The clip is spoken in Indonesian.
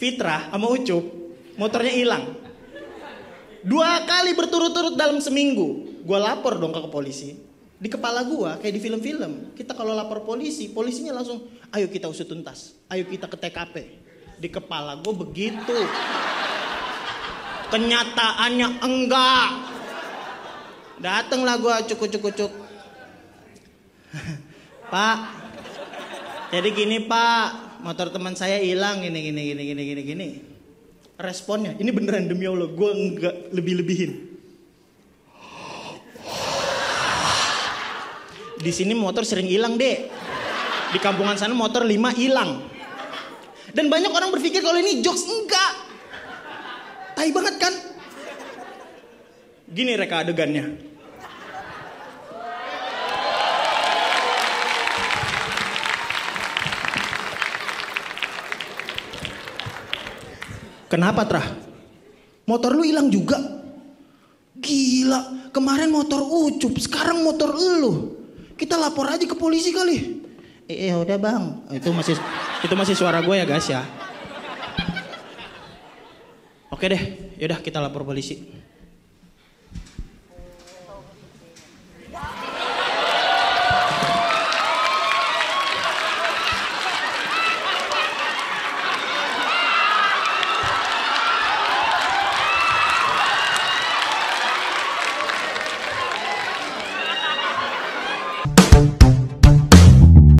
Fitra sama Ucup motornya hilang. Dua kali berturut-turut dalam seminggu. Gua lapor dong ke polisi. Di kepala gua kayak di film-film. Kita kalau lapor polisi, polisinya langsung, ayo kita usut tuntas. Ayo kita ke TKP. Di kepala gua begitu. Kenyataannya enggak. Datanglah gua cukuk-cukuk-cuk. Pak, jadi gini Pak, motor teman saya hilang gini gini gini gini gini gini. Responnya, ini beneran demi Allah, gue enggak lebih-lebihin. Di sini motor sering hilang dek. Di kampungan sana motor lima hilang. Dan banyak orang berpikir kalau ini jokes enggak. Tai banget kan? Gini reka adegannya. Kenapa Trah? Motor lu hilang juga. Gila, kemarin motor Ucup, sekarang motor lu. Kita lapor aja ke polisi kali. Eh, eh udah bang, itu masih itu masih suara gue ya guys ya. Oke deh, yaudah kita lapor polisi.